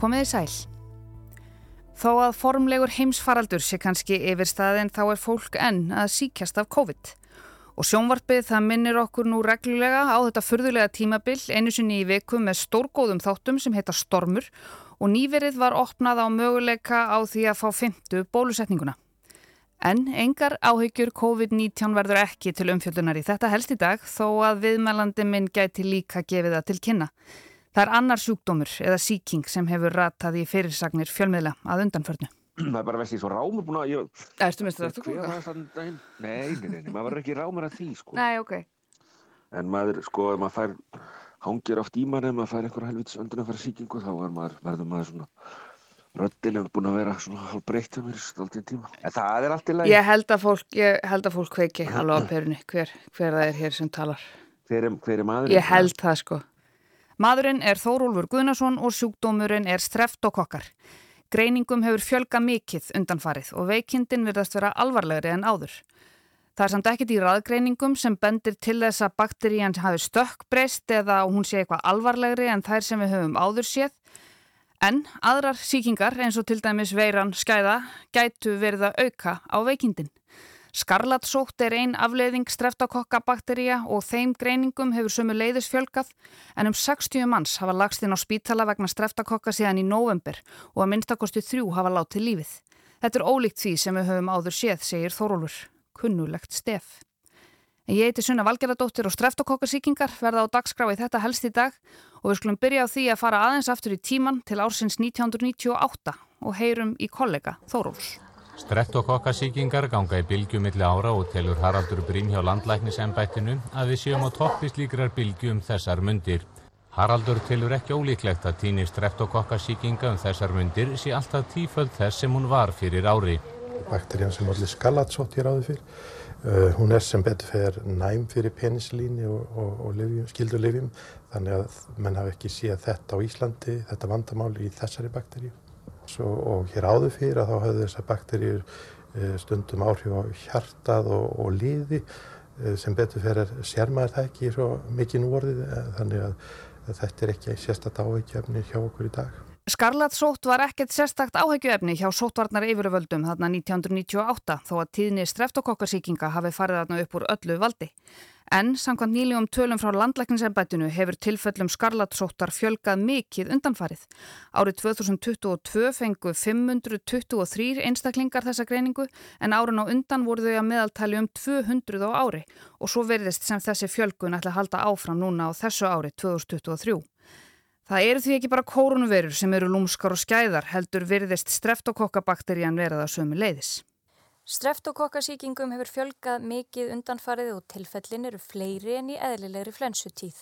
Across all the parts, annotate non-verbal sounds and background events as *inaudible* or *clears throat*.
komið í sæl. Þó að formlegur heimsfaraldur sé kannski yfir staðin þá er fólk enn að síkjast af COVID. Og sjónvarpið það minnir okkur nú reglulega á þetta fyrðulega tímabill einu sinni í viku með stórgóðum þáttum sem heita Stormur og nýverið var opnað á möguleika á því að fá fymtu bólusetninguna. En engar áhyggjur COVID-19 verður ekki til umfjöldunar í þetta helst í dag þó að viðmælandi minn gæti líka gefið það til kynna. Það er annar sjúkdómur eða síking sem hefur ratað í fyrirsagnir fjölmiðla að undanförnu. Það er bara vestið svo rámur búin að... Ég... Erstu minnst þetta að þú kúka? Nei, nei, nei, maður verður ekki rámur að því sko. Nei, ok. En maður, sko, ef maður fær, hangir oft í mann ef maður fær einhver helvits öndunafæra síkingu þá maður, verður maður svona Röddin hefur búin að vera svona hálf breytt um mér stoltið tíma. En það er allt í læg. Ég held að fólk, ég held að fólk kveiki alveg á perunni hver, hver það er hér sem talar. Hver er, hver er maðurinn? Ég held það sko. Maðurinn er Þórólfur Guðnason og sjúkdómurinn er streftokokkar. Greiningum hefur fjölga mikið undanfarið og veikindin verðast vera alvarlegri en áður. Það er samt ekkit í raðgreiningum sem bendir til þess að bakterían hafi stökkbreyst eða hún sé eitthvað alvarlegri en þær sem við höfum áður séð En aðrar síkingar eins og til dæmis veiran skæða gætu verið að auka á veikindin. Skarlatsótt er ein afleiðing streftakokkabakteríja og þeim greiningum hefur sömu leiðis fjölkað en um 60 manns hafa lagst inn á spítala vegna streftakokka síðan í november og að minnstakosti þrjú hafa látið lífið. Þetta er ólíkt því sem við höfum áður séð, segir Þórólfur. Kunnulegt stef. Ég heiti Sunna Valgerðardóttir og streftakokkasíkingar verða á dagskrá í þetta helst í dag og við skulum byrja á því að fara aðeins aftur í tíman til ársins 1998 og heyrum í kollega Þóróls. Streftakokkasíkingar ganga í bylgjum milli ára og telur Haraldur Brím hjá landlæknisembættinu að við séum á toppi slíkrar bylgjum þessar mundir. Haraldur telur ekki ólíklegt að týni streftakokkasíkinga um þessar mundir sé alltaf tíföld þess sem hún var fyrir ári. Bakterían sem allir skalatsótt ég ráði fyrir Uh, hún er sem betur fer næm fyrir penislíni og, og, og livjum, skildur livjum þannig að menn hafa ekki séð þetta á Íslandi, þetta vandamáli í þessari bakteríu. Svo, og hér áður fyrir að þá höfðu þessar bakteríur uh, stundum áhrif á hjartað og, og liði uh, sem betur fer er sérmaður það ekki svo mikið núorðið þannig að, þetta er ekki sérstaklega áveikjafni hjá okkur í dag. Skarlatsótt var ekkert sérstakt áhægjuefni hjá sóttvarnar yfirvöldum þarna 1998 þó að tíðni streftokokkasíkinga hafi farið þarna upp úr öllu valdi. En samkvæmt nýljum tölum frá landlækningsembættinu hefur tilfellum skarlatsóttar fjölgað mikið undanfarið. Árið 2022 fengu 523 einstaklingar þessa greiningu en árun á undan voru þau að meðaltali um 200 á ári og svo verðist sem þessi fjölgun ætla að halda áfram núna á þessu ári 2023. Það eru því ekki bara kórunverur sem eru lúmskar og skæðar heldur virðist streftokokkabakterían verða sömu leiðis. Streftokokkasíkingum hefur fjölgað mikið undanfarið og tilfellin eru fleiri en í eðlilegri flensutíð.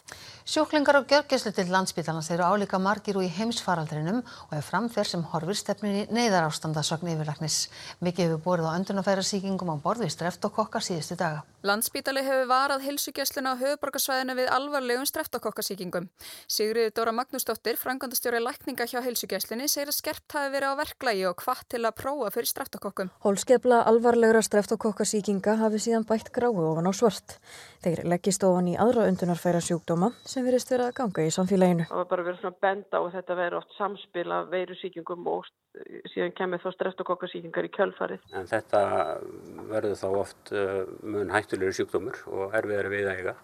Sjóklingar á gjörgjæslu til landsbytalans eru álíka margir og í heimsfaraldrinum og er framferð sem horfir stefnin í neyðar ástandasögn yfirlagnis. Mikið hefur borið á öndunafæra síkingum á borði streftokokkar síðustu daga. Landsbítali hefur varað hilsugjæsluna á höfuborgarsvæðinu við alvarlegum streftokokkasíkingum. Sigriði Dóra Magnúsdóttir, frangandastjóri lækninga hjá hilsugjæslunni, segir að skerpt hafi verið á verklagi og alvarlegra streftokokkasíkinga hafi síðan bætt grái ofan á svart. Þeir leggist ofan í aðra undunarfæra sjúkdóma sem verist verið að ganga í samfélaginu. Það var bara verið svona benda og þetta verið oft samspil af veirusíkingum og síðan kemur þá streftokokkasíkingar í kjölfarið. En þetta verður þá oft uh, mun hættulegur sjúkdómur og erfiðar við að eiga.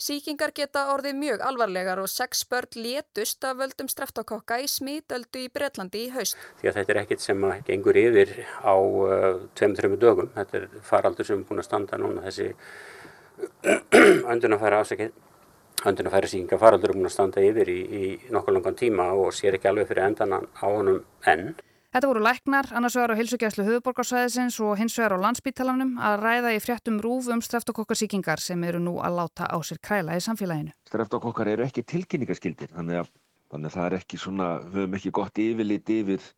Sýkingar geta orðið mjög alvarlegar og sex börn létust af völdum streftakokka í smítöldu í Breitlandi í haust. Því að þetta er ekkit sem gengur yfir á uh, tveim-trömu dögum. Þetta er faraldur sem er búin að standa núna þessi *clears throat* öndunafæra ásækið. Öndunafæra sýkingar faraldur er búin að standa yfir í, í nokkuð langan tíma og sér ekki alveg fyrir endan á honum enn. Þetta voru læknar, annars vegar á hilsugjæslu höfuborgarsvæðisins og hins vegar á landsbítalanum að ræða í fréttum rúf um streftokokkasíkingar sem eru nú að láta á sér kræla í samfélaginu. Streftokokkar eru ekki tilkynningaskildir, þannig að, þannig að það er ekki svona, við höfum ekki gott yfirlit yfir,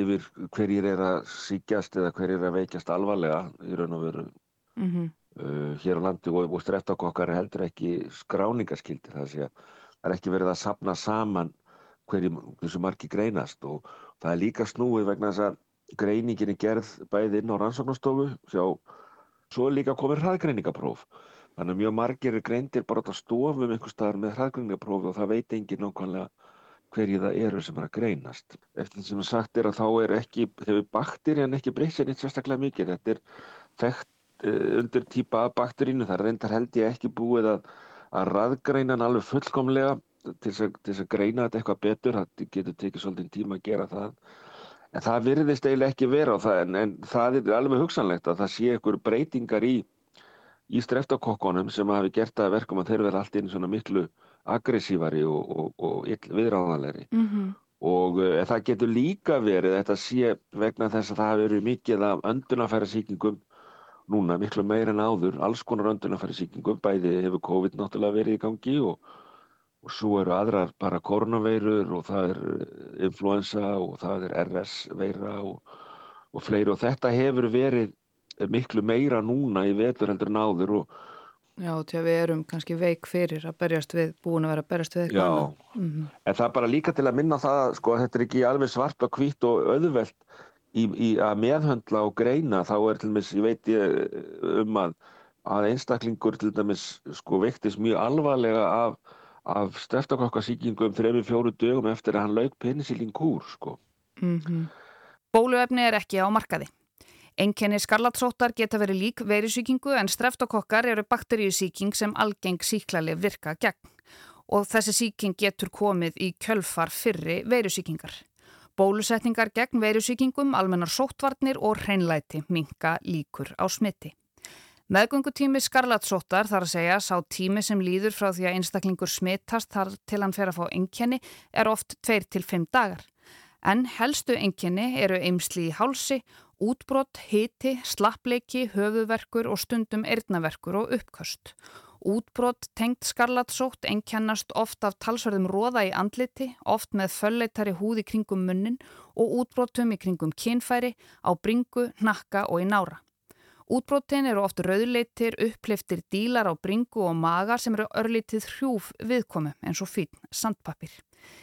yfir hverjir er að síkjast eða hverjir er að veikjast alvarlega í raun og veru mm -hmm. uh, hér á landi og, og streftokokkar er heldur ekki skráningaskildir, það er ekki verið að sapna saman hverju margi greinast og það er líka snúið vegna þess að greiningin er gerð bæði inn á rannsóknastofu svo er líka komið hraðgreiningapróf þannig að mjög margir er greindir bara á stofum einhver staðar með hraðgreiningapróf og það veit engin nákvæmlega hverju það eru sem er að greinast. Eftir því sem sagt er að þá er ekki, hefur bakterían ekki breyst sér eitt sérstaklega mikið. Þetta er þekkt uh, undir típa af bakterínu, það reyndar held ég ekki búið að, að raðgreina hann alveg fullkomlega til þess að greina þetta eitthvað betur, það getur tekið svolítið tíma að gera það. En það virðist eiginlega ekki vera á það, en, en það er alveg hugsanlegt að það sé einhver breytingar í, í streftakokkonum sem hafi gert það verkum að þeir verða allt inn svona miklu aggressívari og, og, og viðráðanlegri mm -hmm. og uh, það getur líka verið þetta sé vegna þess að það hafi verið mikið af öndunafæra síkingum núna miklu meir en áður alls konar öndunafæra síkingum bæði hefur COVID náttúrulega verið í gangi og, og svo eru aðrar bara koronaveirur og það er eh, influensa og það er RS veira og fleiri og þetta hefur verið miklu meira núna í vetur heldur en áður og Já, til að við erum kannski veik fyrir að berjast við, búin að vera að berjast við eitthvað. Já, mm -hmm. en það er bara líka til að minna það, sko, þetta er ekki alveg svart og hvitt og auðvelt í, í að meðhöndla og greina, þá er til dæmis, ég veit ég um að, að einstaklingur til dæmis, sko, vektist mjög alvarlega af, af streftakokkasíkingum þrejum fjóru dögum eftir að hann lauk penicillin kúr, sko. Mm -hmm. Bóluefni er ekki á markaði. Enkenni skarlatsóttar geta verið lík verisýkingu en streftokokkar eru bakteríusýking sem algeng síklarleg virka gegn og þessi sýking getur komið í kjölfar fyrri verisýkingar. Bólusetningar gegn verisýkingum, almennar sóttvarnir og hreinlæti minka líkur á smitti. Meðgöngutími skarlatsóttar þar að segja sá tími sem líður frá því að einstaklingur smittast þar til hann fer að fá enkenni er oft 2-5 dagar. En helstu enginni eru eimsli í hálsi, útbrott, hiti, slappleiki, höfuverkur og stundum erðnaverkur og uppköst. Útbrott tengt skarlatsótt enkennast oft af talsverðum róða í andliti, oft með fölleitari húði kringum munnin og útbrottum í kringum kynfæri, á bringu, nakka og í nára. Útbrottin eru oft rauðleitir, uppliftir dílar á bringu og maga sem eru örlítið hrjúf viðkomu eins og fín sandpapir.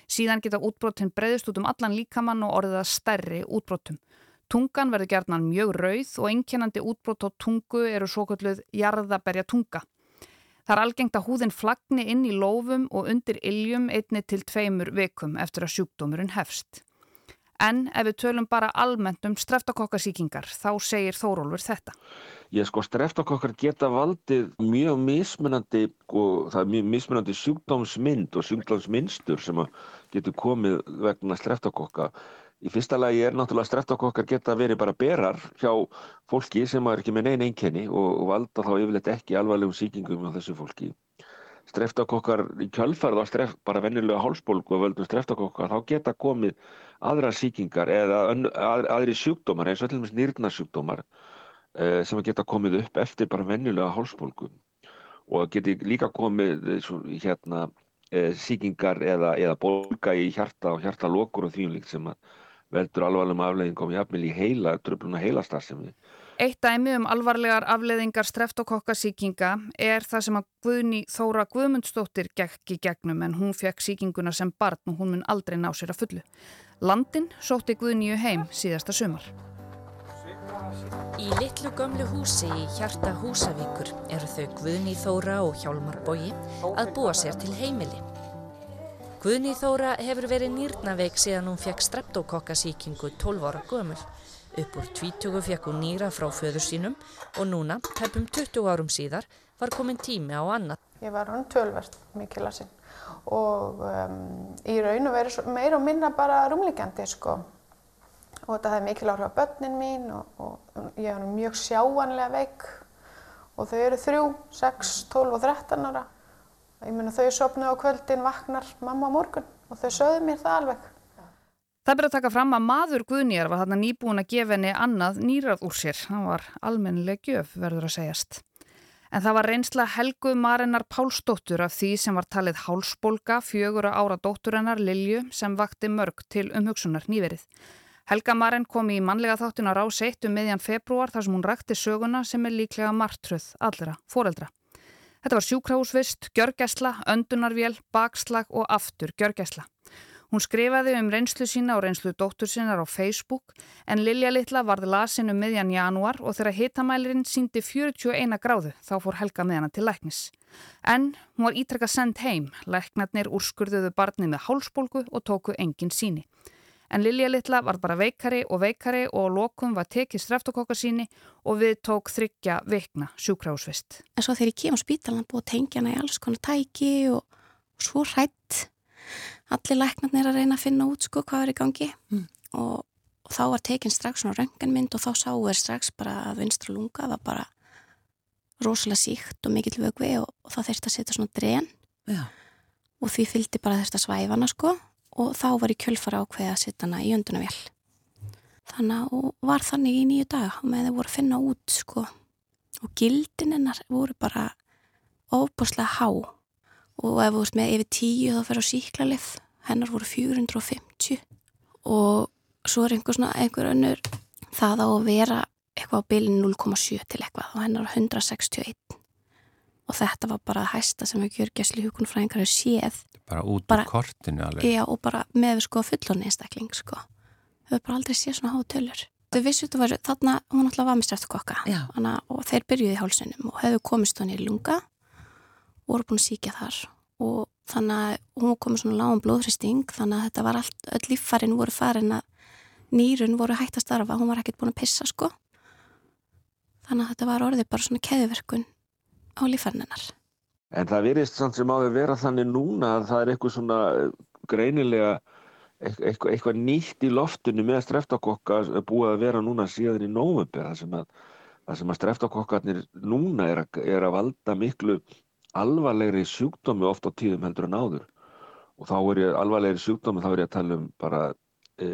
Síðan geta útbrottin breyðist út um allan líkamann og orðiða stærri útbrottum. Tungan verður gerðnan mjög rauð og einkennandi útbrott á tungu eru svo kalluð jarðaberja tunga. Það er algengt að húðin flagni inn í lófum og undir iljum einni til tveimur vekum eftir að sjúkdómurinn hefst. En ef við tölum bara almennt um streftakokkasíkingar, þá segir Þórólfur þetta. Ég sko, streftakokkar geta valdið mjög mismunandi, og sko, það er mjög mismunandi sjúkdómsmynd og sjúkdómsmynstur sem getur komið vegna streftakokka. Í fyrsta lagi er náttúrulega streftakokkar geta verið bara berar hjá fólki sem er ekki með neina einkenni og valda þá yfirleitt ekki alvarlegum síkingum á þessu fólki streftakokkar í kjölfarð á stref, bara vennilega hálsbólgu og völdum streftakokkar, þá geta komið aðra síkingar eða að, aðri sjúkdómar eins og allmest nýrnarsjúkdómar eh, sem geta komið upp eftir bara vennilega hálsbólgu. Og geti líka komið hérna eh, síkingar eða, eða bólga í hjarta og hjartalokur og þvíumlíkt sem veldur alvarlegum afleggingum jafnvel í heila, tröfluna heilastarðsemi Eitt dæmi um alvarlegar afleðingar streftokokkasíkinga er það sem að Guðni Þóra Guðmundsdóttir gekk í gegnum en hún fekk síkinguna sem barn og hún mun aldrei ná sér að fullu. Landin sótti Guðniu heim síðasta sumar. Í litlu gömlu húsi í hjarta Húsavíkur eru þau Guðni Þóra og Hjálmar Bói að búa sér til heimili. Guðni Þóra hefur verið nýrnaveik síðan hún fekk streptokokkasíkingu 12 ára gömul. Upp úr tvítugu fekk hún nýra frá föður sínum og núna, tæpum 20 árum síðar, var komin tími á annað. Ég var hann tölverst mikið lasinn og um, í raun og verið meira og minna bara rúmlíkjandi sko. Og þetta hefði mikil áhrif á börnin mín og, og ég var mjög sjáanlega veik og þau eru þrjú, sex, tólf og þrettan ára. Ég meina þau sopnu á kvöldin, vaknar mamma á morgun og þau sögðu mér það alveg. Það byrja að taka fram að maður Guðnýjar var þarna nýbúin að gefa henni annað nýrað úr sér. Það var almennileg gjöf, verður að segjast. En það var reynsla Helgu Marinnar Pálsdóttur af því sem var talið hálsbólga fjögura ára dótturinnar Lilju sem vakti mörg til umhugsunar nýverið. Helga Marin kom í mannlega þáttin á rás 1 um meðjan februar þar sem hún rakti söguna sem er líklega margtröð allra foreldra. Þetta var sjúkrahúsvist, gjörgæsla, öndunarvél, bakslag og aftur gjörgæsla. Hún skrifaði um reynslu sína og reynslu dóttur sinnar á Facebook en Lilja Littla varði lasin um miðjan januar og þegar hitamælirinn síndi 41 gráðu þá fór Helga með hana til læknis. En hún var ítrekka sendt heim, læknarnir úrskurðuðu barnið með hálsbólgu og tóku engin síni. En Lilja Littla var bara veikari og veikari og lokum var tekið streftakokka síni og við tók þryggja veikna sjúkrahúsvist. En svo þegar ég kem á spítalan búið að tengja hana í alls konar tæki og svo hrætt allir læknarnir að reyna að finna út sko hvað er í gangi. Mm. og, og þá var tekinn strax svona rönganmynd og þá sáu við strax bara að vinstra lunga var bara rosalega síkt og mikill vögvi og, og það þurfti að setja svona dren. Já. og því fylgdi bara þurfti að svæfa hana sko og þá var í kjölfara ákveði að setja hana í öndunavél þannig að var þannig í nýju dag með þau voru að finna út sko. Og gildinennar voru bara ofbúslega há og ef þú veist með yfir tíu þá fer á síklarlið hennar voru 450 og svo er einhver svona einhver önnur. Það á að vera eitthvað á bylinn 0,7 til eitthvað. Og hennar 161 og þetta var bara að hæsta sem við gjörgjæsli hugunfræðingar hefur séð. Bara út bara, úr kortinu alveg. Já og bara með sko fullorni einstakling sko. Við höfum bara aldrei séð svona hátöljur þau vissu þetta var þarna hún alltaf var með streftukokka og þeir byrjuði í hálsunum og hefðu komist hann í lunga voru búin að síkja þar. Og þannig að hún komið svona lágum blóðhristing þannig að þetta var allt, öll líffarin voru farin að nýrun voru hægt að starfa, hún var ekkert búin að pissa sko. Þannig að þetta var orðið bara svona keðuverkun á líffarinnar. En það verist samt sem á að vera þannig núna að það er eitthvað svona greinilega eitthvað, eitthvað nýtt í loftinu með streftakokka búið að vera núna síðan í nóvömbi það sem að, að streftakokkarnir núna er að, er að valda miklu alvarlegri sjúkdómi oft á tíðum heldur en áður. Og þá er ég alvarlegri sjúkdómi þá er ég að tala um bara e,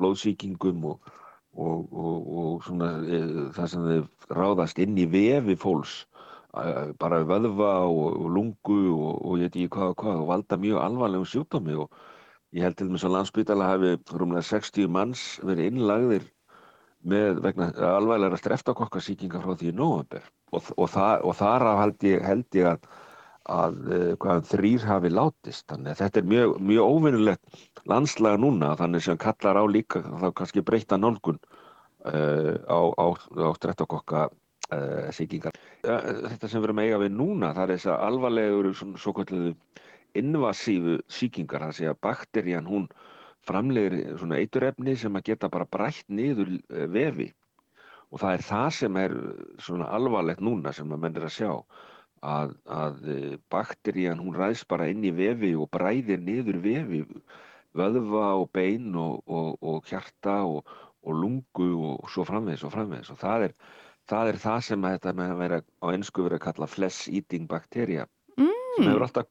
blóðsíkingum og, og, og, og svona e, það sem þið ráðast inn í vefi fólks e, bara vöðva og lungu og ég veit ekki hvað og hvað og valda mjög alvarlegum sjúkdómi. Og ég held til og með svo landsbytala hafi rúmlega 60 manns verið innlagðir með vegna alvarlega streftakokkasíkinga frá því í nógumber og, og, og þar held ég, held ég að, að hvaðan þrýr hafi látist þannig að þetta er mjög, mjög óvinnulegt landslaga núna þannig sem kallar á líka þá kannski breyta nálgun uh, á, á, á streftakokka uh, síkingar. Þetta sem við erum eiga við núna það er þess að alvarlegur svo kalluðu invasífu síkingar, það sé að bakterían hún framlegir svona eiturefni sem að geta bara brætt niður eh, vefi og það er það sem er svona alvarlegt núna sem að menn er að sjá að, að eh, bakterían hún ræðs bara inn í vefi og bræðir niður vefi vöðva og bein og, og, og hjarta og, og lungu og svo framvegis og framvegis og það er það, er það sem að þetta með að vera á ennsku verið að kalla flesh eating bakteria mm. sem hefur alltaf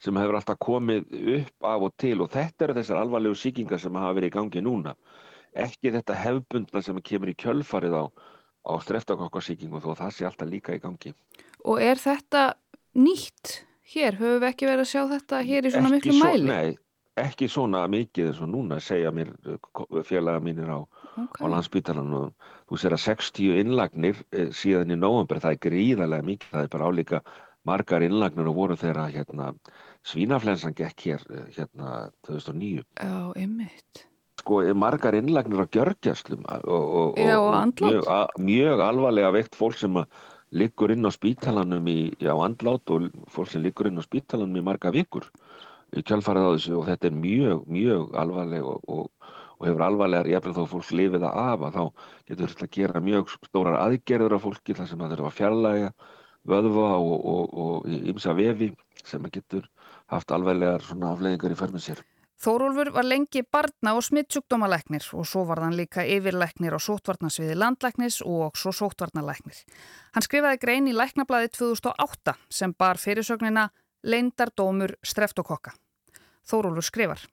sem hefur alltaf komið upp af og til og þetta eru þessar alvarlegu síkingar sem hafa verið í gangi núna ekki þetta hefbundna sem kemur í kjölfarið á, á streftakokkarsíkingu þó það sé alltaf líka í gangi Og er þetta nýtt hér? Höfum við ekki verið að sjá þetta hér í svona ekki miklu svo, mæli? Nei, ekki svona mikið eins og núna segja mér félaga mínir á, okay. á landsbytalanum þú sér að 60 innlagnir eh, síðan í nógumber, það er gríðarlega mikið það er bara álíka margar innlagnir og voru þeirra hérna svínaflensan gekk hér eh, hérna 2009 Já, ymmit Sko, margar innlagnir á gjörgjastlum og, og, og mjög, mjög alvarlega veikt fólk sem liggur inn á spítalanum í, já, andlát og fólk sem liggur inn á spítalanum í marga vikur í kjálfarið á þessu. Og þetta er mjög, mjög alvarlega og, og hefur alvarlegar, ég eftir þá fólk lifið að af að þá getur þetta að gera mjög stórar aðgerður af fólki þar sem það eru að fjarlæga vöðva og ymsa vefi sem getur haft alveglegar svona afleðingar í förmið sér. Þórólfur var lengi barna og smittsjúkdómalæknir og svo var hann líka yfirlæknir á sótvarnasviði landlæknis og svo sótvarnalæknir. Hann skrifaði grein í læknablaði 2008 sem bar fyrirsögnina Leindardómur streftókokka. Þórólfur skrifar.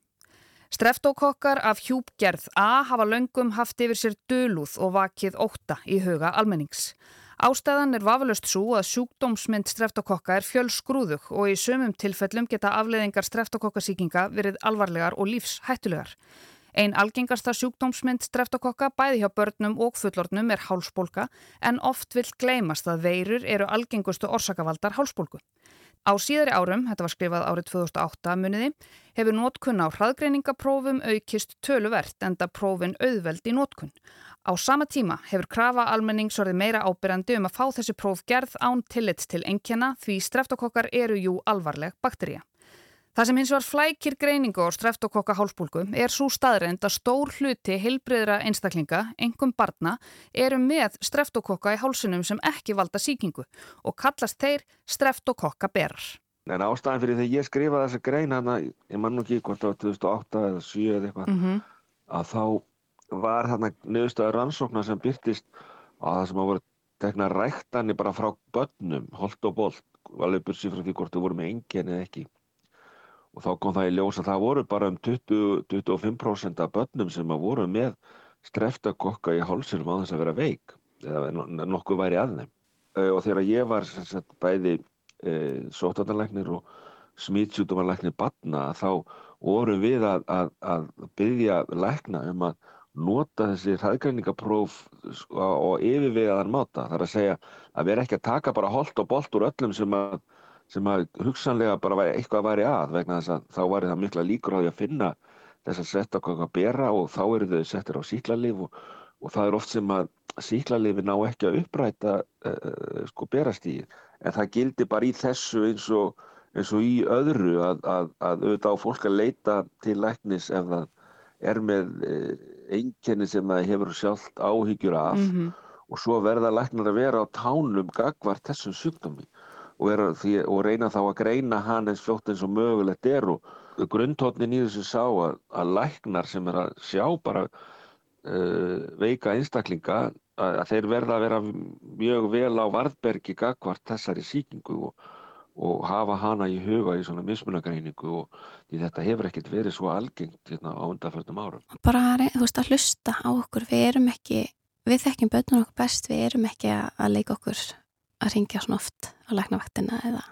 Streftókokkar af hjúpgerð A hafa löngum haft yfir sér dölúð og vakið óta í huga almennings. Ástæðan er vafalust svo að sjúkdómsmynd streftakokka er fjölsgrúðug og í sömum tilfellum geta afleðingar streftakokkasíkinga verið alvarlegar og lífshættulegar. Einn algengasta sjúkdómsmynd streftakokka bæði hjá börnum og fullornum er hálsbólka en oft vil gleymast að veirur eru algengustu orsakavaldar hálsbólku. Á síðari árum, þetta var skrifað árið 2008 muniði, hefur nótkunn á hraðgreiningaprófum aukist töluvert enda prófin auðveld í nótkunn. Á sama tíma hefur krafa almenningsorði meira ábyrjandi um að fá þessi próf gerð án tillits til engjana því streftokokkar eru jú alvarleg bakteríja. Það sem hins var flækir greiningu á streftokkokka hálsbólgu er svo staðreind að stór hluti heilbreyðra einstaklinga, engum barna, eru með streftokokka í hálsunum sem ekki valda síkingu og kallast þeir streftokokka berar. En ástæðan fyrir þegar ég skrifaði þessa grein hana, ég mann ekki hvort var 2008 eða 2007 eða eitthvað, mm -hmm. að þá var þarna nöðustöður rannsóknar sem byrtist að það sem að voru tekna ræktanir bara frá börnum, holt og bolt, alveg bursið frá því hvort þú voru með engin eða ekki og þá kom það í ljós að það voru bara um 20-25% af börnum sem að voru með streftakokka í hálsinum á þess að vera veik eða nokkuð væri að þeim. Og þegar ég var sagt, bæði e, sótarnarleiknir og smítsjútumarleiknir batna þá vorum við að, að, að byggja leikna um að nota þessi hraðgræningapróf og yfirvegaðan máta. Þar að segja að við erum ekki að taka bara hold og bolt úr öllum sem að sem að hugsanlega bara væri, eitthvað væri að vegna þess að þá var það mikla líkur á því að finna þess að setja okkur að bera og þá eru þau settir á síklarlif og, og það er oft sem að síklarlifi ná ekki að uppræta uh, sko berastíð en það gildi bara í þessu eins og, eins og í öðru að, að, að auðvitað á fólk að leita til læknis ef það er með uh, einkenni sem það hefur sjálft áhyggjur af mm -hmm. og svo verða læknar að vera á tánum gagvart þessum sjúkdómi og, því, og reyna þá að greina hann eins fljótt eins og mögulegt er og grundtótnin í þessu sá að, að læknar sem er að sjá bara uh, veika einstaklinga að, að þeir verða að vera mjög vel á varðbergi gagvart þessari síkingu og, og hafa hana í huga í svona mismunagreiningu og þetta hefur ekkert verið svo algengt hérna, á undanfjöldum árum. Bara þú veist að hlusta á okkur, við erum ekki, við þekkjum börnun okkur best, við erum ekki að leika okkur að ringja svona oft á læknavaktina eða,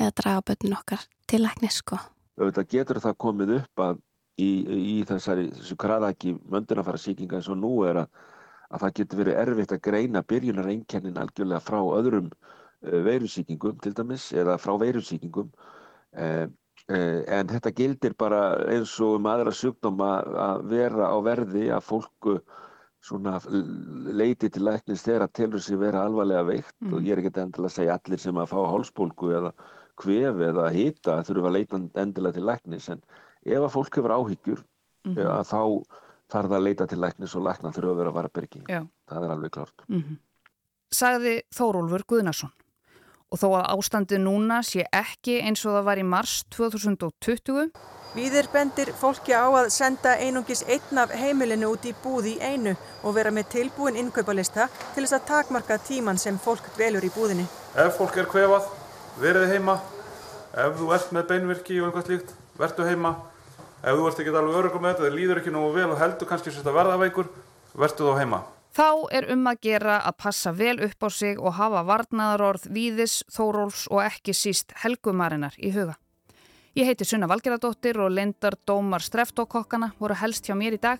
eða draga börnun okkar til læknis sko. Þetta getur það komið upp að í, í þessari kraðaki möndunafæra síkinga eins og nú er að, að það getur verið erfitt að greina byrjunar einkennin algjörlega frá öðrum uh, veirusíkingum til dæmis eða frá veirusíkingum uh, uh, en þetta gildir bara eins og um aðra sjúkdóma að vera á verði að fólku svona leiti til læknis þegar að telur sér vera alvarlega veikt mm. og ég er ekkert endilega að segja allir sem að fá hálspólku eða kvef eða hýta þurfa að leita endilega til læknis en ef að fólk hefur áhyggjur mm -hmm. að þá þarf það að leita til læknis og lækna þurfa að vera að vara byrki. Það er alveg klart. Mm -hmm. Sagði Þórólfur Guðnarsson og þó að ástandi núna sé ekki eins og það var í mars 2020 Víðir bendir fólki á að senda einungis einn af heimilinu út í búði í einu og vera með tilbúin innkaupalista til þess að takmarka tíman sem fólk velur í búðinni. Ef fólk er kvefað, verið heima. Ef þú ert með beinvirki og einhvað slíkt, verðu heima. Ef þú ert ekki alveg örugum með þetta, það líður ekki nógu vel og heldur kannski að verða veikur, verðu þá heima. Þá er um að gera að passa vel upp á sig og hafa varnaðarorð Víðis, Þóróls og ekki síst helgumarinnar í huga. Ég heiti Sunna Valgeradóttir og lendar dómar streftókokkana voru helst hjá mér í dag.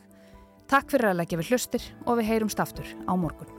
Takk fyrir að leggja við hlustir og við heyrumst aftur á morgun.